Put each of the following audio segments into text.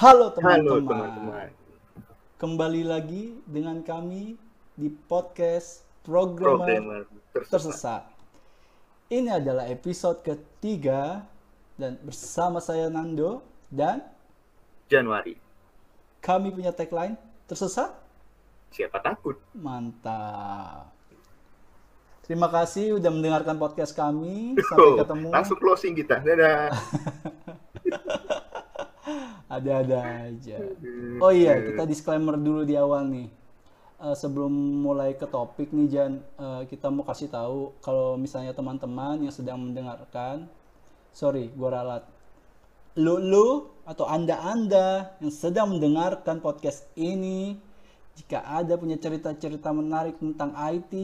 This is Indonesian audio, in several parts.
Halo teman-teman. Kembali lagi dengan kami di podcast Programmer Programmer tersesat. Tersesat. Ini adalah episode ketiga dan bersama saya Nando dan Januari. kami punya tagline Tersesat Siapa takut? Mantap. Terima kasih udah mendengarkan podcast kami. Sampai ketemu. Langsung closing kita. Dadah. Ada-ada aja. Oh iya, kita disclaimer dulu di awal nih. Eh, sebelum mulai ke topik nih Jan, eh, kita mau kasih tahu kalau misalnya teman-teman yang sedang mendengarkan, sorry, gua ralat. Lu lu atau anda-anda yang sedang mendengarkan podcast ini, jika ada punya cerita-cerita menarik tentang IT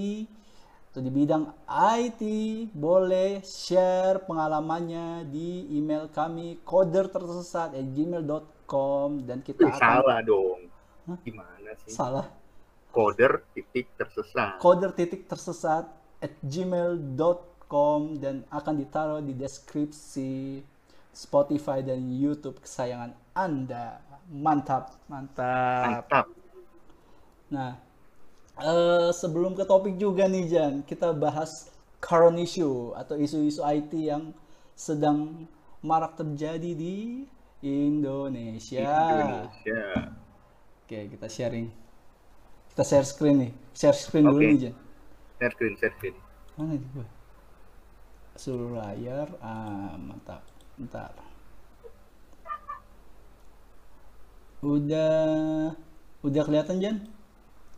atau di bidang IT, boleh share pengalamannya di email kami codertersesat@gmail.com dan kita akan salah dong. Hah? Gimana sih? salah Coder titik tersesat. coder titik tersesat at gmail.com dan akan ditaruh di deskripsi Spotify dan YouTube kesayangan Anda. Mantap, mantap. Mantap. Nah, eh, sebelum ke topik juga nih Jan, kita bahas current issue atau isu-isu IT yang sedang marak terjadi di Indonesia. Indonesia. Oke, kita sharing. Kita share screen nih. Share screen dulu Oke. nih Jan. Share screen, share screen. Mana nih gua? Seluruh layar. Ah, mantap. Bentar. Udah udah kelihatan Jan?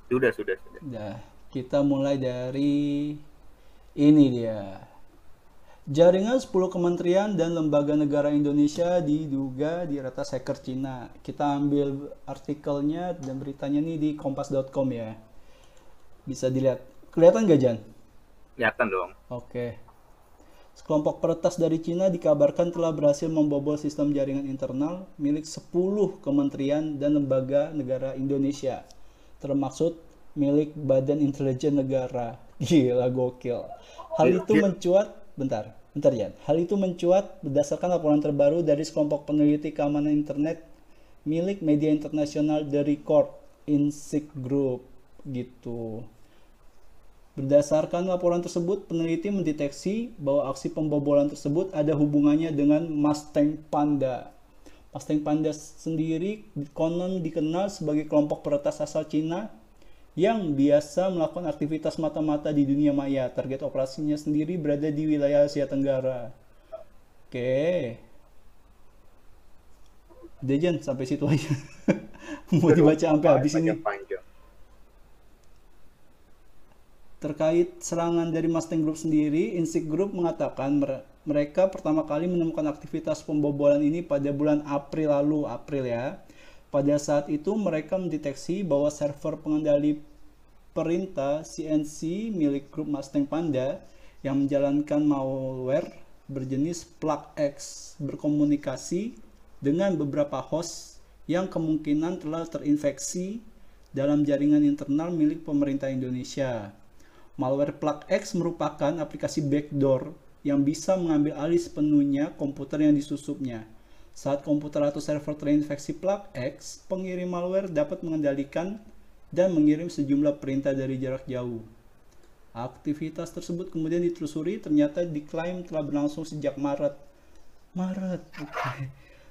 Sudah, sudah, sudah. Udah. Kita mulai dari ini dia. Jaringan 10 kementerian dan lembaga negara Indonesia diduga diretas hacker Cina. Kita ambil artikelnya dan beritanya nih di kompas.com ya. Bisa dilihat. Kelihatan nggak Jan? Kelihatan dong. Oke. Sekelompok peretas dari Cina dikabarkan telah berhasil membobol sistem jaringan internal milik 10 kementerian dan lembaga negara Indonesia, termaksud milik Badan Intelijen Negara. Gila gokil. Hal itu Gila. mencuat, bentar, bentar ya. Hal itu mencuat berdasarkan laporan terbaru dari sekelompok peneliti keamanan internet milik media internasional The Record Insight Group gitu. Berdasarkan laporan tersebut, peneliti mendeteksi bahwa aksi pembobolan tersebut ada hubungannya dengan Mustang Panda. Mustang Panda sendiri konon dikenal sebagai kelompok peretas asal Cina yang biasa melakukan aktivitas mata-mata di dunia maya. Target operasinya sendiri berada di wilayah Asia Tenggara. Oke. Dejan sampai situ aja. Mau dibaca sampai habis ini. Panjang. Terkait serangan dari Mustang Group sendiri, Insik Group mengatakan mere- mereka pertama kali menemukan aktivitas pembobolan ini pada bulan April lalu, April ya. Pada saat itu mereka mendeteksi bahwa server pengendali perintah CNC milik grup Mustang Panda yang menjalankan malware berjenis PlugX berkomunikasi dengan beberapa host yang kemungkinan telah terinfeksi dalam jaringan internal milik pemerintah Indonesia. Malware PlugX merupakan aplikasi backdoor yang bisa mengambil alih sepenuhnya komputer yang disusupnya. Saat komputer atau server terinfeksi PlugX, pengirim malware dapat mengendalikan dan mengirim sejumlah perintah dari jarak jauh. Aktivitas tersebut kemudian ditelusuri ternyata diklaim telah berlangsung sejak Maret. Maret, oke.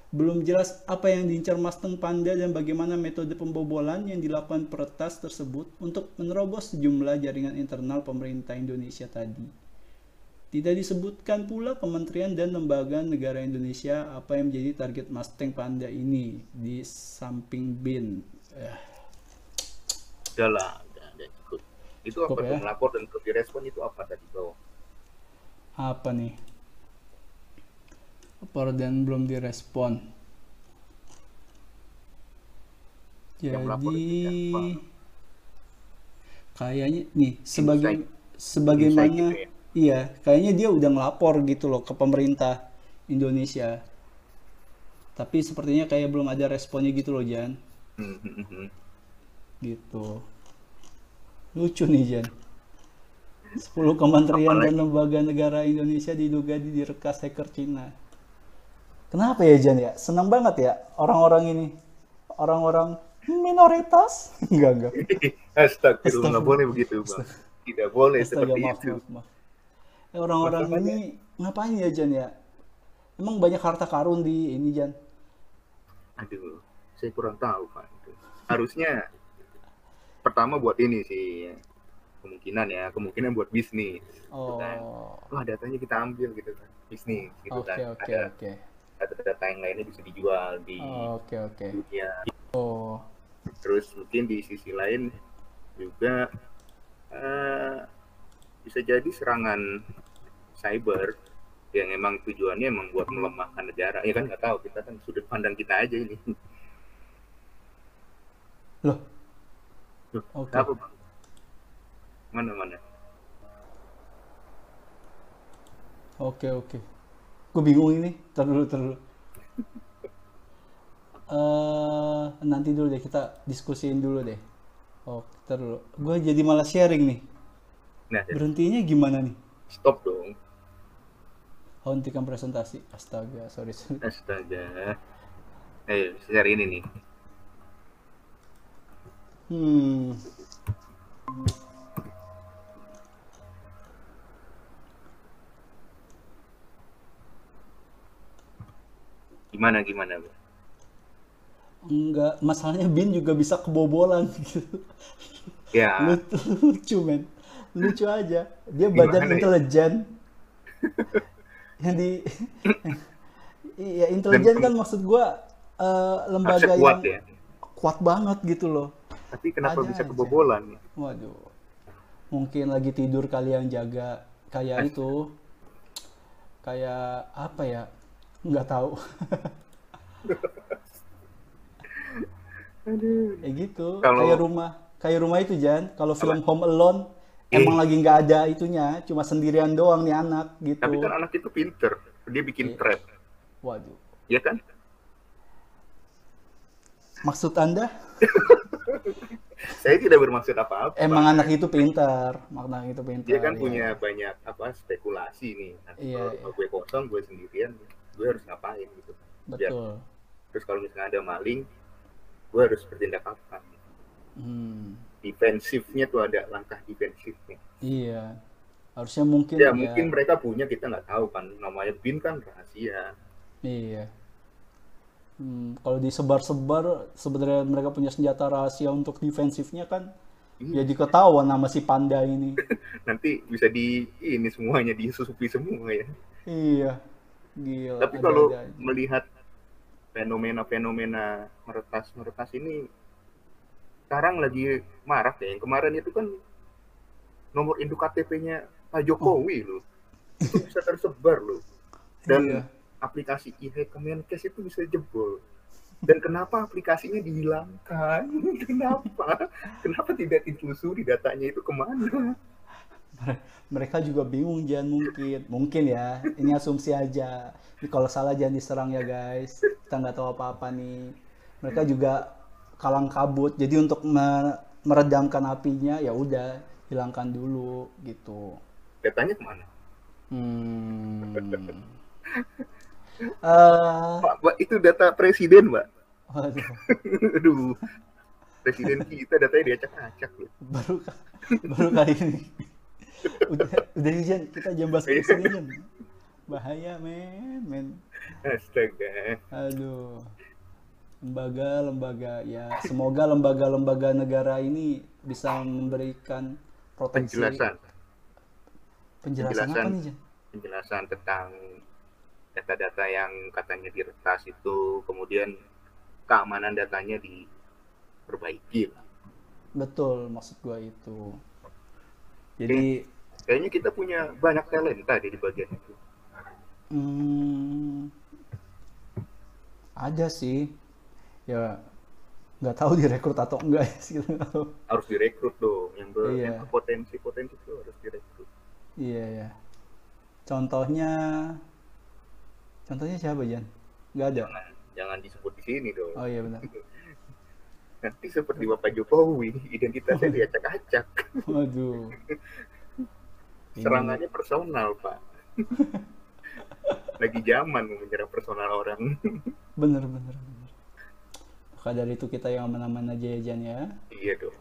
Belum jelas apa yang diincar Mustang Panda dan bagaimana metode pembobolan yang dilakukan peretas tersebut untuk menerobos sejumlah jaringan internal pemerintah Indonesia tadi. Tidak disebutkan pula kementerian dan lembaga negara Indonesia apa yang menjadi target Mustang Panda ini di samping bin. Eh, Udah lah, udah, udah cukup. Itu apa ya? melapor dan terus direspon itu apa tadi bawah? apa nih? Lapor dan belum direspon. Jadi kayaknya nih sebagai sebagaimana gitu ya? Iya, kayaknya dia udah ngelapor gitu loh ke pemerintah Indonesia. Tapi sepertinya kayak belum ada responnya gitu loh, Jan. Gitu. Lucu nih, Jan. 10 kementerian dan lembaga negara Indonesia diduga direkas hacker Cina. Kenapa ya Jan ya? Senang banget ya orang-orang ini. Orang-orang minoritas? Enggak, enggak. Astagfirullah, boleh begitu, Bang. Tidak boleh Astaga, seperti maaf, itu. maaf, maaf. Orang-orang ini ngapain ya Jan ya? Emang banyak harta karun di ini Jan? Aduh, saya kurang tahu, Pak. Itu. Harusnya pertama buat ini sih kemungkinan ya, kemungkinan buat bisnis. gitu Oh, kan. Wah, datanya kita ambil gitu kan. Bisnis gitu oke kan. oke Ada oke. data-data yang lainnya bisa dijual di Oke oke. dunia. Oh, Terus mungkin di sisi lain juga eh, bisa jadi serangan cyber yang emang tujuannya emang buat melemahkan negara. Ya kan nggak tahu kita kan sudut pandang kita aja ini. loh. Loh, Oke. Bang? Mana mana? Oke oke. Gue bingung ini. Dulu, ntar dulu. Eh, nanti dulu deh kita diskusiin dulu deh. Oh, ntar dulu. Gue jadi malah sharing nih. Nah, Berhentinya gimana nih? stop dong. Hentikan presentasi. Astaga, sorry. sorry. Astaga. Eh, cari ini nih. Hmm. Gimana gimana, Bang? Enggak, masalahnya Bin juga bisa kebobolan gitu. Ya, Lucu, lucu men. Lucu aja. Dia badan ya? intelijen. Yang di Iya, intelijen kan maksud gua eh, lembaga kuat yang ya. kuat banget gitu loh. Tapi kenapa Ada bisa aja. kebobolan? Waduh. Mungkin lagi tidur kali yang jaga kayak itu. Kayak apa ya? Nggak tahu. Aduh. Kayak gitu. Kalau- Kayak rumah. Kayak rumah itu Jan. Kalau film Home Alone Eh. emang lagi nggak ada itunya, cuma sendirian doang nih anak gitu. Tapi kan anak itu pinter. Dia bikin Iya. trap. Waduh. Ya kan? Maksud Anda? Saya tidak bermaksud apa-apa. Emang anak itu pintar, anak itu pintar. dia kan ya. punya banyak apa spekulasi nih. Nanti Iya, kalau iya. gue kosong, gue sendirian, gue harus ngapain gitu. Ya, Betul. terus kalau misalnya ada maling, gue harus bertindak apa? Hmm. Defensifnya tuh ada langkah defensifnya. Iya. Harusnya mungkin Ya, ya. mungkin mereka punya kita nggak tahu kan. Namanya bin kan rahasia. Iya. Hmm, kalau disebar-sebar sebenarnya mereka punya senjata rahasia untuk defensifnya kan Iya. jadi ketahuan nama si panda ini. Nanti bisa di ini semuanya disusupi semua ya. iya. Gila. Tapi kalau melihat fenomena-fenomena meretas-meretas ini sekarang lagi marak ya. Yang kemarin itu kan nomor induk KTP-nya Pak Jokowi loh. Itu bisa tersebar loh. Dan Iya. aplikasi e Kemenkes itu bisa jebol. Dan kenapa aplikasinya dihilangkan? Kenapa? Kenapa tidak ditelusuri datanya itu ke mana? mereka juga bingung Jan mungkin mungkin ya ini asumsi aja ini kalau salah jangan diserang ya guys kita nggak tahu apa-apa nih mereka juga kalang kabut jadi untuk me- meredamkan apinya ya udah hilangkan dulu gitu Datanya ke mana? hmm. Eh, Pak, itu data presiden, Mbak. waduh, Aduh. Presiden kita datanya diacak-acak loh. baru baru kali ini udah udah Jan kita jangan bahas ke sini bahaya men men Astaga. Aduh, lembaga-lembaga ya semoga lembaga-lembaga negara ini bisa memberikan proteksi Penjelasan. penjelasan, apa penjelasan. nih Jan? Penjelasan tentang data-data yang katanya diretas itu, kemudian keamanan datanya diperbaiki. lah. Betul maksud gua itu. Jadi Kayaknya kita punya banyak talenta di di bagian itu. hmm, ada sih ya nggak tahu direkrut atau enggak ya tahu. Harus direkrut dong. Yang ber- Iya. yang berpotensi-potensi itu harus direkrut. Iya ya. Contohnya contohnya siapa Jan? Nggak ada. Jangan, jangan disebut di sini dong. Oh iya benar. Nanti seperti Bapak Jokowi, identitasnya diacak-acak. Waduh. Serangannya personal, Pak. lagi zaman mau menyerang personal orang bener bener bener maka dari itu kita yang aman-aman aja ya Jan ya? Iya dong.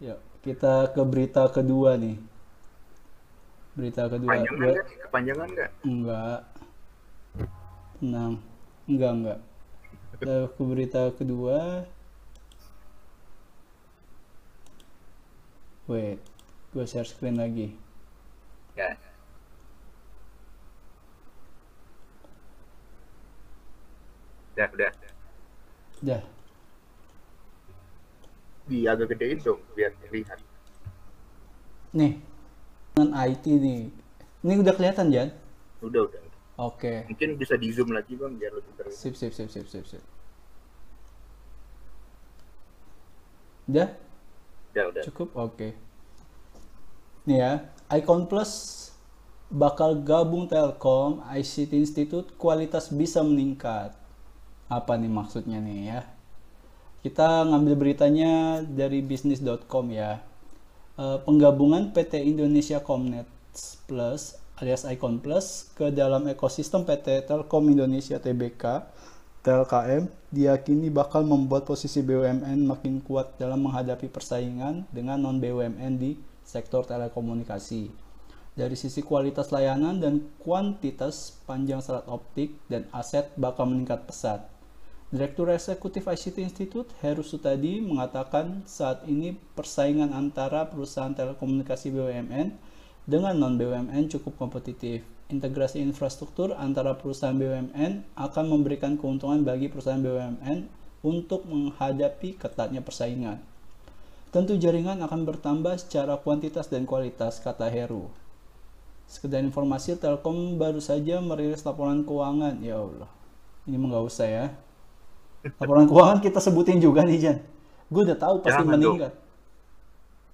Yuk kita ke berita kedua nih. Berita kedua. Kepanjangan Gua- nggak kepanjangan nggak? Enggak tenang. Enggak enggak kita ke berita kedua. Wait gue share screen lagi. Ya udah udah dah. Di agak gedein dong biar terlihat. Nih dengan IT nih. Ini udah kelihatan Jan? Udah udah. Oke. Mungkin bisa di zoom lagi bang biar lebih terlihat sip sip sip sip sip sip. Udah udah udah. Cukup? Oke. Nih ya, Icon Plus bakal gabung Telkom, ICT Institute, kualitas bisa meningkat. Apa nih maksudnya nih ya? Kita ngambil beritanya dari bisnis.com ya. Eh, penggabungan PT Indonesia Comnet Plus alias Icon Plus ke dalam ekosistem PT Telkom Indonesia Tbk TLKM diyakini bakal membuat posisi BUMN makin kuat dalam menghadapi persaingan dengan non BUMN di sektor telekomunikasi. Dari sisi kualitas layanan dan kuantitas panjang serat optik dan aset bakal meningkat pesat. Direktur Eksekutif ICT Institute Heru Sutadi mengatakan saat ini persaingan antara perusahaan telekomunikasi BUMN dengan non BUMN cukup kompetitif. Integrasi infrastruktur antara perusahaan BUMN akan memberikan keuntungan bagi perusahaan BUMN untuk menghadapi ketatnya persaingan. Tentu jaringan akan bertambah secara kuantitas dan kualitas, kata Heru. Sekedar informasi, Telkom baru saja merilis laporan keuangan. Ya Allah, ini mah nggak usah ya. Laporan keuangan kita sebutin juga nih, Jan. Gue udah tahu pasti Jangan dong. meningkat.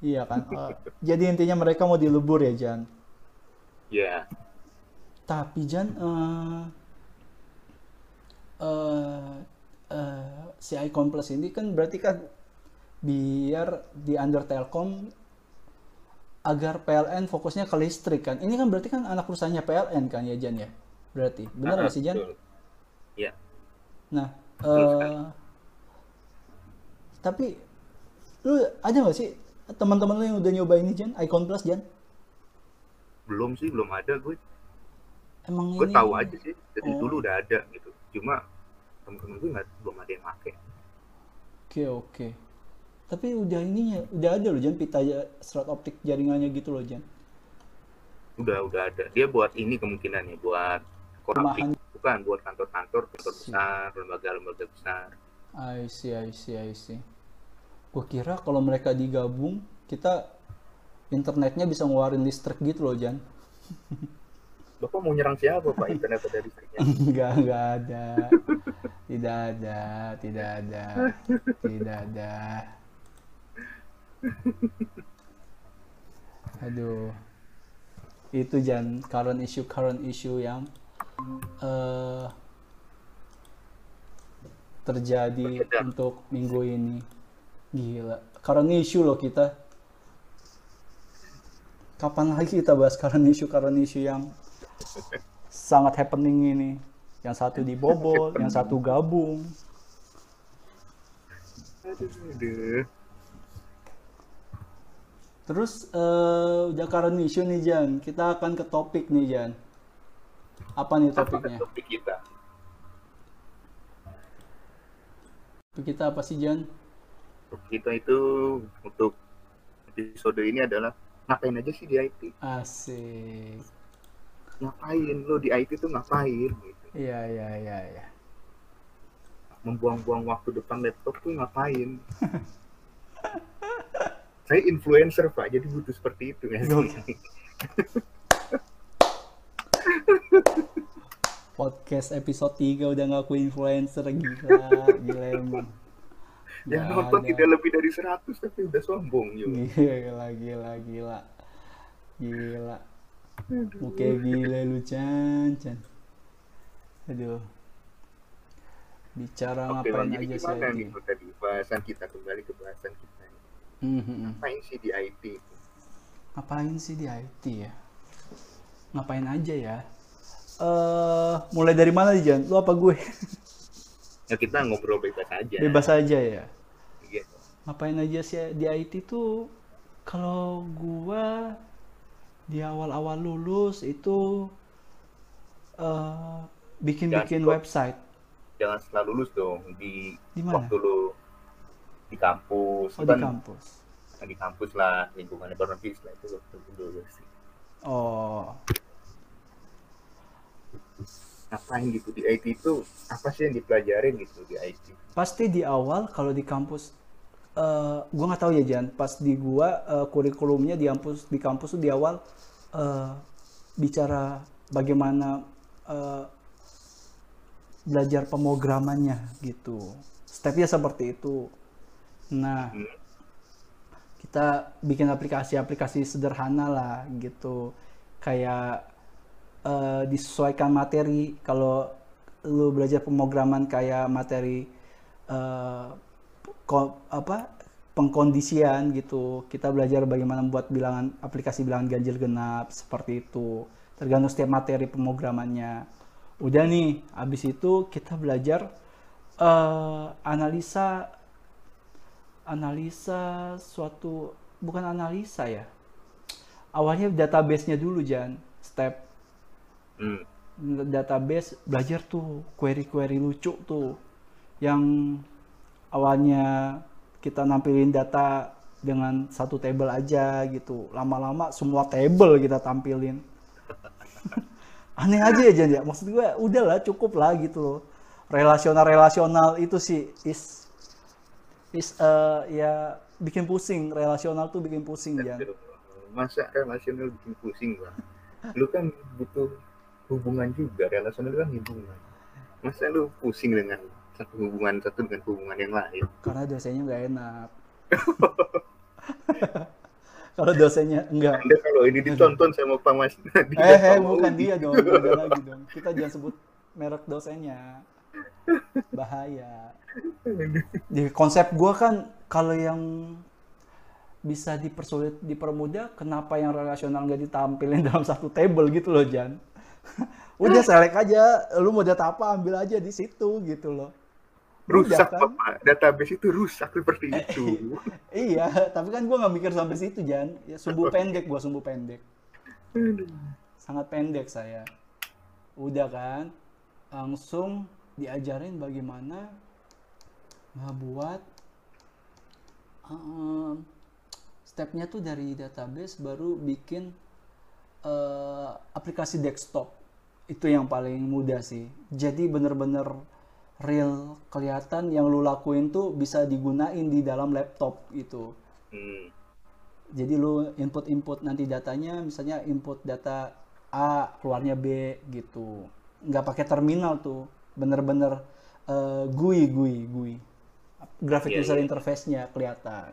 Iya kan. Eh, jadi intinya mereka mau dilebur ya, Jan. ya Tapi Jan, eh eh, eh, si Icon Plus ini kan berarti kan biar di under Telkom agar PLN fokusnya ke listrik kan. Ini kan berarti kan anak perusahaannya PLN kan ya Jan ya? Berarti. Benar nggak sih Jan? Betul. ya Nah, eh tapi lu ada nggak sih teman-teman lu yang udah nyoba ini Jan? Icon Plus Jan? belum sih belum ada gue Emang gue ini tahu aja sih dari Oh. dulu udah ada gitu cuma temen-temen gue nggak belum ada yang make Oke oke. Tapi udah ininya, udah ada loh Jan pita serat optik jaringannya gitu loh Jan. udah udah ada dia buat ini kemungkinan nih buat Rumahan. Bukan buat kantor-kantor kantor besar lembaga-lembaga besar I see, I see, I see. Gue kira kalau mereka digabung, kita internetnya bisa ngeluarin listrik gitu loh Jan. bapak mau nyerang siapa pak internet ada listriknya Enggak, enggak ada. Tidak ada, tidak ada, tidak ada. Aduh. Itu Jan, current issue, current issue yang eh terjadi untuk minggu ini. Gila. Current issue loh kita. Kapan lagi kita bahas current issue, current issue yang sangat happening ini? Yang satu dibobol, yang satu gabung. aduh. Terus eh, udah current issue nih Jan, kita akan ke topik nih Jan. Apa nih apa topiknya? topik kita Topik kita apa sih Jan? topik kita itu untuk episode ini adalah ngapain aja sih di IT Asik. ngapain lo di IT tuh ngapain gitu Iya iya iya iya. membuang-buang waktu depan laptop tuh ngapain saya influencer pak jadi butuh seperti itu ya. Podcast episode 3 udah ngaku influencer gila, gila emang. yang nonton ada. tidak lebih dari 100 tapi udah sombong yuk Gila, gila, gila. Gila. Oke, gila lu Chan, Chan. Aduh. Bicara oke ngapain jadi aja sih gimana ini? nih tadi bahasan kita kembali ke bahasan kita hmm, hmm. ngapain sih di IT Ngapain sih di IT ya? Ngapain aja ya? eh mulai dari mana Jan? Lu apa gue? Ya kita ngobrol bebas aja. Bebas aja ya. Gitu. Ngapain aja sih di IT tuh? Kalau gua di awal-awal lulus itu eh, bikin-bikin Jangan- website. Jangan setelah lulus dong di, Di mana? waktu lu di kampus Oh Lu di kan kampus. di kampus lah lingkungannya baru setelah itu waktu dulu sih. Oh, Ngapain gitu di IT itu apa sih yang dipelajarin gitu di IT? pasti di awal kalau di kampus eh gua nggak tahu ya Jan, pas di gua eh, kurikulumnya di kampus di kampus tuh di awal eh, bicara bagaimana eh, belajar pemrogramannya gitu. Stepnya seperti itu. Nah, Hmm. Kita bikin aplikasi-aplikasi sederhana lah gitu. Kayak eh, disesuaikan materi. Kalau lu belajar pemrograman kayak materi eh, ko- apa pengkondisian gitu kita belajar bagaimana membuat bilangan aplikasi bilangan ganjil genap seperti itu. Tergantung setiap materi pemrogramannya. Udah nih abis itu kita belajar eh, analisa analisa suatu bukan analisa ya. Awalnya database-nya dulu Jan step. Hmm. database belajar tuh query-query lucu tuh. Yang awalnya kita nampilin data dengan satu table aja gitu. Lama-lama semua table kita tampilin. Aneh aja ya Jan ya. Maksud gue udahlah cukup lah gitu loh. Relasional relasional itu sih is is eh, ya bikin pusing relasional tuh bikin pusing Jan Masa relasional bikin pusing bang? Lu kan butuh hubungan juga, relasional kan hubungan. Masa lu pusing dengan satu hubungan satu dengan hubungan yang lain? karena dosennya nggak enak kalau dosennya enggak Anda kalau ini ditonton sama Pak Mas eh, eh bukan dia dong beda lagi dong kita jangan sebut merek dosennya bahaya. Di konsep gua kan kalau yang bisa dipersulit dipermudah kenapa yang relasional nggak ditampilin dalam satu table gitu loh Jan? Udah selek aja lu mau data apa ambil aja di situ gitu loh. Udah rusak kan? Bapak. Database itu rusak seperti itu. iya tapi kan gua nggak mikir sampai situ Jan. Ya sumbu pendek gua sumbu pendek. Sangat pendek saya. Udah kan? Langsung diajarin bagaimana ngebuat em, stepnya tuh dari database baru bikin eh, aplikasi desktop itu yang paling mudah sih jadi bener-bener real kelihatan yang lu lakuin tuh bisa digunain di dalam laptop gitu Hmm. jadi lu input-input nanti datanya, misalnya input data A, keluarnya B gitu. Nggak pakai terminal tuh, bener-bener eh, GUI, GUI, GUI. Graphic Iya, user iya. interface-nya kelihatan.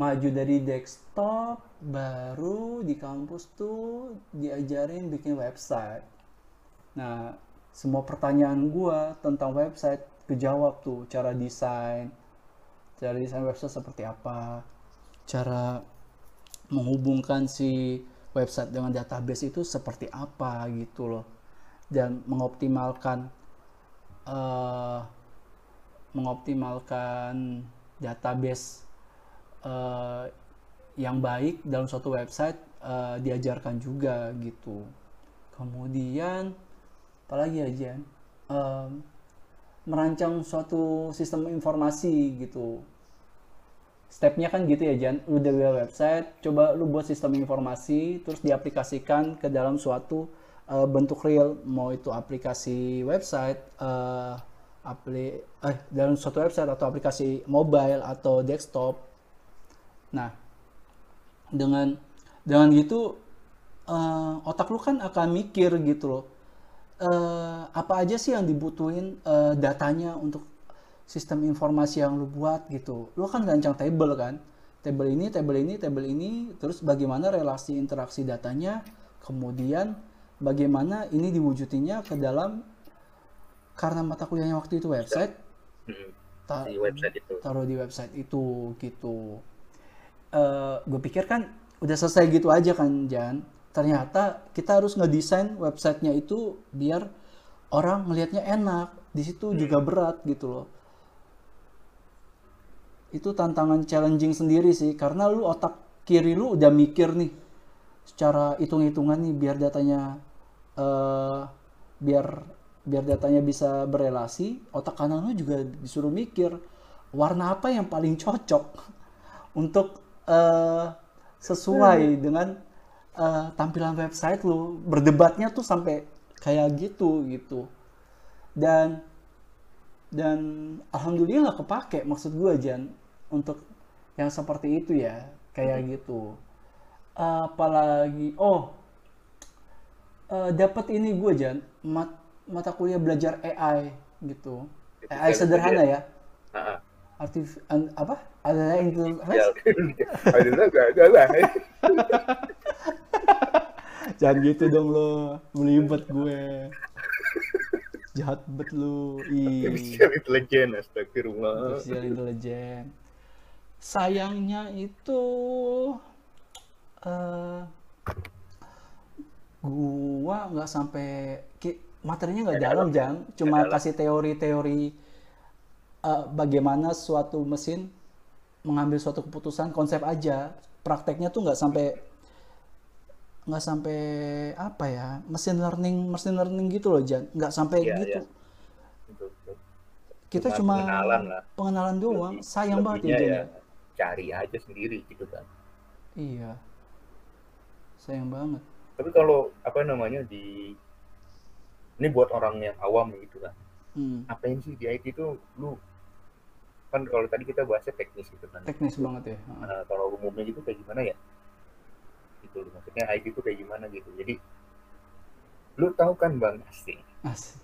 Maju dari desktop, baru di kampus tuh diajarin bikin website. Nah, semua pertanyaan gua tentang website kejawab tuh, cara desain, cara desain website seperti apa, cara menghubungkan si website dengan database itu seperti apa gitu loh, dan mengoptimalkan eh, mengoptimalkan database eh, yang baik dalam suatu website eh, diajarkan juga gitu. Kemudian apalagi ya Jan? Em, merancang suatu sistem informasi gitu. Stepnya kan gitu ya Jan, udah buat website, coba lu buat sistem informasi, terus diaplikasikan ke dalam suatu eh, bentuk real, mau itu aplikasi website, eh, apli, eh dalam suatu website atau aplikasi mobile atau desktop. Nah, dengan dengan gitu eh, otak lu kan akan mikir gitu loh. Eh, apa aja sih yang dibutuhin eh, datanya untuk sistem informasi yang lu buat gitu. Lu kan rancang table kan. Table ini table ini table ini terus bagaimana relasi interaksi datanya kemudian bagaimana ini diwujudinnya ke dalam karena mata kuliahnya waktu itu website Hmm. ta- Di website itu. taruh di website itu gitu. gue pikir kan udah selesai gitu aja kan Jan. ternyata kita harus ngedesain websitenya itu biar orang melihatnya enak di situ juga berat gitu loh itu tantangan challenging sendiri sih karena lu otak kiri lu udah mikir nih secara hitung-hitungan nih biar datanya eh biar biar datanya bisa berelasi otak kanan lu juga disuruh mikir warna apa yang paling cocok untuk eh, sesuai dengan eh, tampilan website lu. Berdebatnya tuh sampai kayak gitu gitu. Dan dan alhamdulillah kepake maksud gue Jan untuk yang seperti itu ya kayak gitu. Apalagi oh eh, dapat ini gue Jan mat- mata kuliah belajar AI gitu. AI sederhana ya? Ah. artif an- apa? Ada intelligence lah. jangan gitu dong lo melibet gue. Jahat bet lu ih. Artificial intelligence, astagfirullah. artificial intelligence. Sayangnya itu eh gua nggak sampai materinya nggak dalam jang cuma kasih teori-teori eh, bagaimana suatu mesin mengambil suatu keputusan konsep aja prakteknya tuh nggak sampai nggak sampai apa ya mesin learning mesin learning gitu loh Jan nggak sampai Iya, gitu. Betul, betul. kita Cuma cuma pengenalan lah. pengenalan doang Lebih- sayang banget ya ya ya. cari aja sendiri gitu kan. Iya. Sayang banget. Tapi kalau apa namanya di ini buat orang yang awam gitu kan. Hmm. Apain sih di IT itu lu kan kalau tadi kita bahasnya teknis gitu kan. Teknis banget ya. Nah, kalau umumnya gitu kayak gimana ya? Gitu. Maksudnya IT itu kayak gimana gitu. Jadi lu tahu kan Bang Asti, Asik.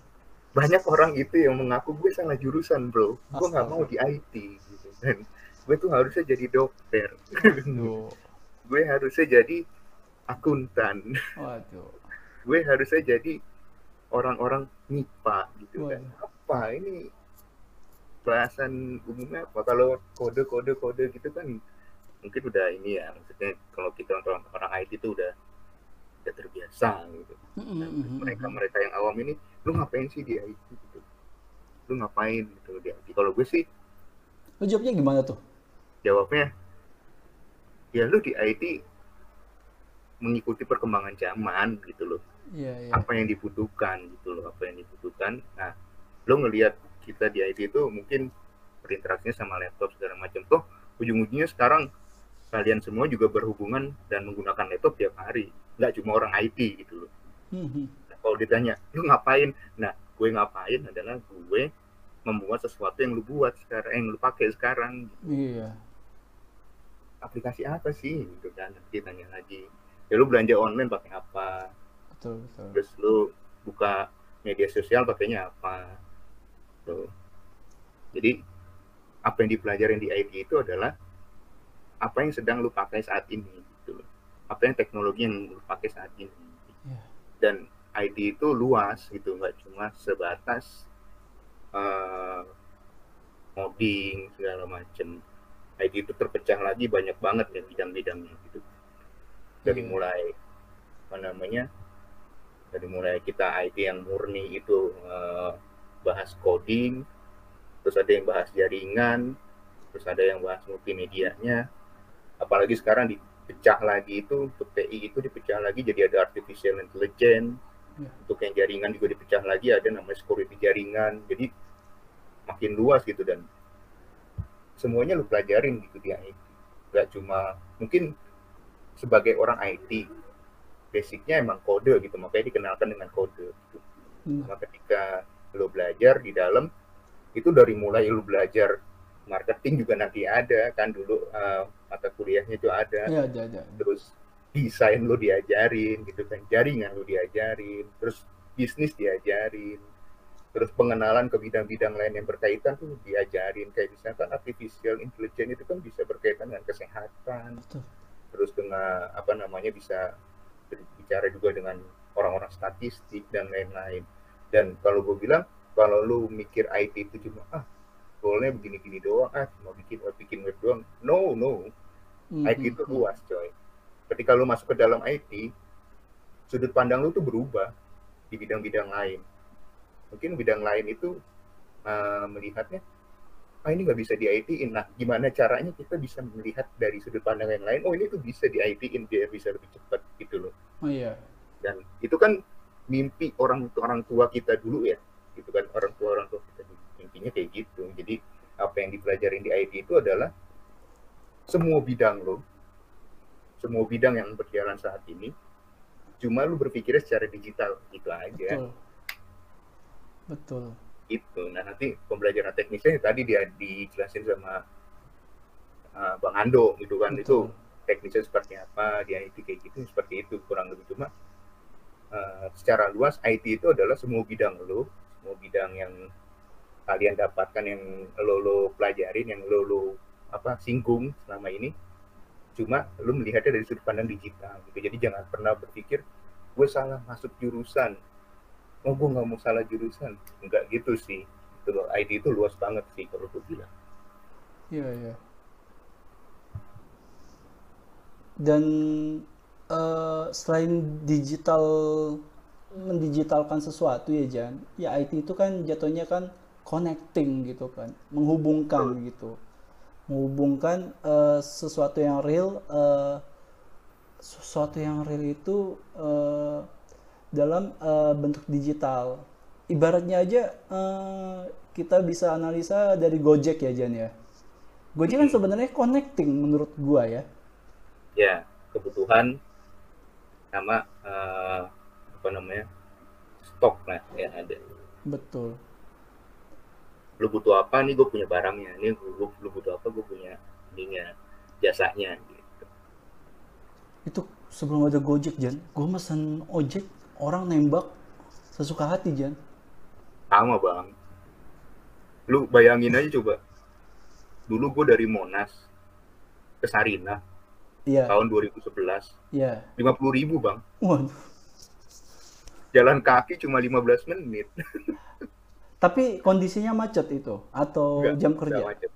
banyak orang itu yang mengaku gue salah jurusan bro gue nggak mau di IT gitu dan gue tuh harusnya jadi dokter gue harusnya jadi akuntan. Waduh. gue harusnya jadi orang-orang MIPA gitu kan. Apa ini? Bahasan umumnya apa? Kalau kode-kode kode gitu kan mungkin udah ini ya maksudnya kalau kita orang orang IT itu udah udah terbiasa gitu. Mereka mereka yang awam ini lu ngapain sih di IT gitu? Lu ngapain gitu di IT kalau gue sih Lu jawabnya gimana tuh? jawabnya ya lu di IT mengikuti perkembangan zaman gitu loh. Iya, iya. apa yang dibutuhkan gitu loh apa yang dibutuhkan. Nah lo ngelihat kita di IT itu mungkin berinteraksinya sama laptop segala macam. Toh ujung-ujungnya sekarang kalian semua juga berhubungan dan menggunakan laptop tiap hari. Nggak cuma orang IT gitu loh. Hmm. Nah, kalau ditanya lu ngapain? Nah gue ngapain adalah gue membuat sesuatu yang lu buat sekarang yang lu pakai sekarang. Iya. aplikasi apa sih? Gitu kan nanti tanya lagi ya lu belanja online pakai apa? Betul, betul. terus lu buka media sosial pakainya apa? Tuh jadi apa yang dipelajarin di IT itu adalah apa yang sedang lu pakai saat ini gitu apa yang teknologi yang lu pakai saat ini. Iya. dan IT itu luas gitu. Nggak cuma sebatas eh, coding segala macem. IT itu terpecah lagi banyak banget ya bidang-bidangnya gitu dari mulai apa namanya dari mulai kita IT yang murni itu eh, bahas coding terus ada yang bahas jaringan terus ada yang bahas multimedianya. Apalagi sekarang dipecah lagi itu untuk TI itu dipecah lagi jadi ada artificial intelligence. Ya. untuk yang jaringan juga dipecah lagi ada namanya security jaringan. Jadi makin luas gitu dan semuanya lu pelajarin gitu di IT gak cuma mungkin sebagai orang IT basicnya emang kode gitu makanya dikenalkan dengan kode gitu. Benar. Nah, ketika lo belajar di dalam itu dari mulai lo belajar marketing juga nanti ada kan dulu eh, mata kuliahnya itu ada Iya, ada, ada. terus desain lo diajarin gitu kan jaringan lo diajarin terus bisnis diajarin terus pengenalan ke bidang-bidang lain yang berkaitan tuh diajarin kayak misalkan artificial intelligence itu kan bisa berkaitan dengan kesehatan Betul. Terus dengan apa namanya bisa bicara juga dengan orang-orang statistik dan lain-lain dan kalau gue bilang kalau lu mikir IT itu cuma ah goalnya begini-gini doang ah cuma bikin web bikin web doang no no Hmm, IT hmm, itu hmm. luas coy ketika lu masuk ke dalam IT sudut pandang lu tuh berubah di bidang-bidang lain. Mungkin bidang lain itu uh, melihatnya, ah ini nggak bisa di IT-in. Nah, gimana caranya kita bisa melihat dari sudut pandang yang lain, oh ini tuh bisa di IT-in, biar bisa lebih cepat gitu loh. Oh iya. Dan itu kan mimpi orang orang tua kita dulu ya, gitu kan orang tua orang tua kita mimpinya kayak gitu. Jadi apa yang dipelajarin di IT itu adalah semua bidang lo, semua bidang yang berjalan saat ini cuma lu berpikirnya secara digital gitu aja betul betul itu nah nanti pembelajaran teknisnya tadi dia dijelasin sama uh, bang Ando gitu kan. Betul. itu teknisnya seperti apa di IT kayak gitu seperti itu kurang lebih. Cuma uh, secara luas IT itu adalah semua bidang lo semua bidang yang kalian dapatkan yang lo lo pelajarin yang lo lo apa singgung selama ini. Cuma lu melihatnya dari sudut pandang digital gitu. Jadi jangan pernah berpikir gue salah masuk jurusan oh gue nggak mau salah jurusan. Enggak gitu sih. Itu loh ID itu luas banget sih kalau gue bilang. Iya iya. Dan uh, selain digital mendigitalkan sesuatu ya Jan ya IT itu kan jatuhnya kan connecting gitu kan. Menghubungkan oh. gitu. Menghubungkan uh, sesuatu yang real uh, sesuatu yang real itu uh, dalam uh, bentuk digital. Ibaratnya aja uh, kita bisa analisa dari Gojek ya Jan ya. Gojek kan sebenarnya connecting menurut gua ya. Ya kebutuhan sama uh, apa namanya stok lah yang ada. Betul. Lu butuh apa nih gue punya barangnya. Ini lu, lu butuh apa gue punya ininya jasanya gitu. Itu sebelum ada gojek Jan gue mesen ojek orang nembak sesuka hati Jan sama bang lu bayangin aja coba dulu gue dari Monas ke Sarina iya. tahun 2011 iya. lima puluh ribu bang Waduh. jalan kaki cuma 15 menit Tapi kondisinya macet itu atau enggak, jam kerja? Enggak macet.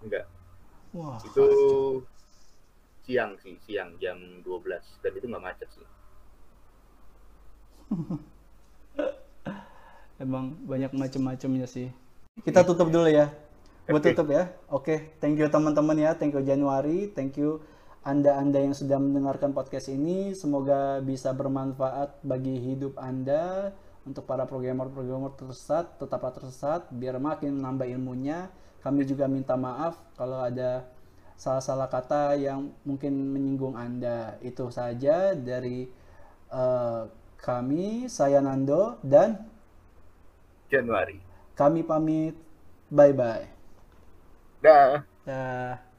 Enggak. Wah. Itu siang sih, siang jam 12 dan itu nggak macet sih. Emang banyak macam-macamnya sih. Kita tutup dulu ya. Buat tutup ya. Oke, okay. thank you teman-teman ya. Thank you Januari, thank you anda-anda yang sudah mendengarkan podcast ini. Semoga bisa bermanfaat bagi hidup Anda untuk para programmer-programmer tersesat tetaplah tersesat biar makin menambah ilmunya kami juga minta maaf kalau ada salah-salah kata yang mungkin menyinggung anda itu saja dari uh, kami saya Nando dan Januari. kami pamit. Bye bye dah. Dah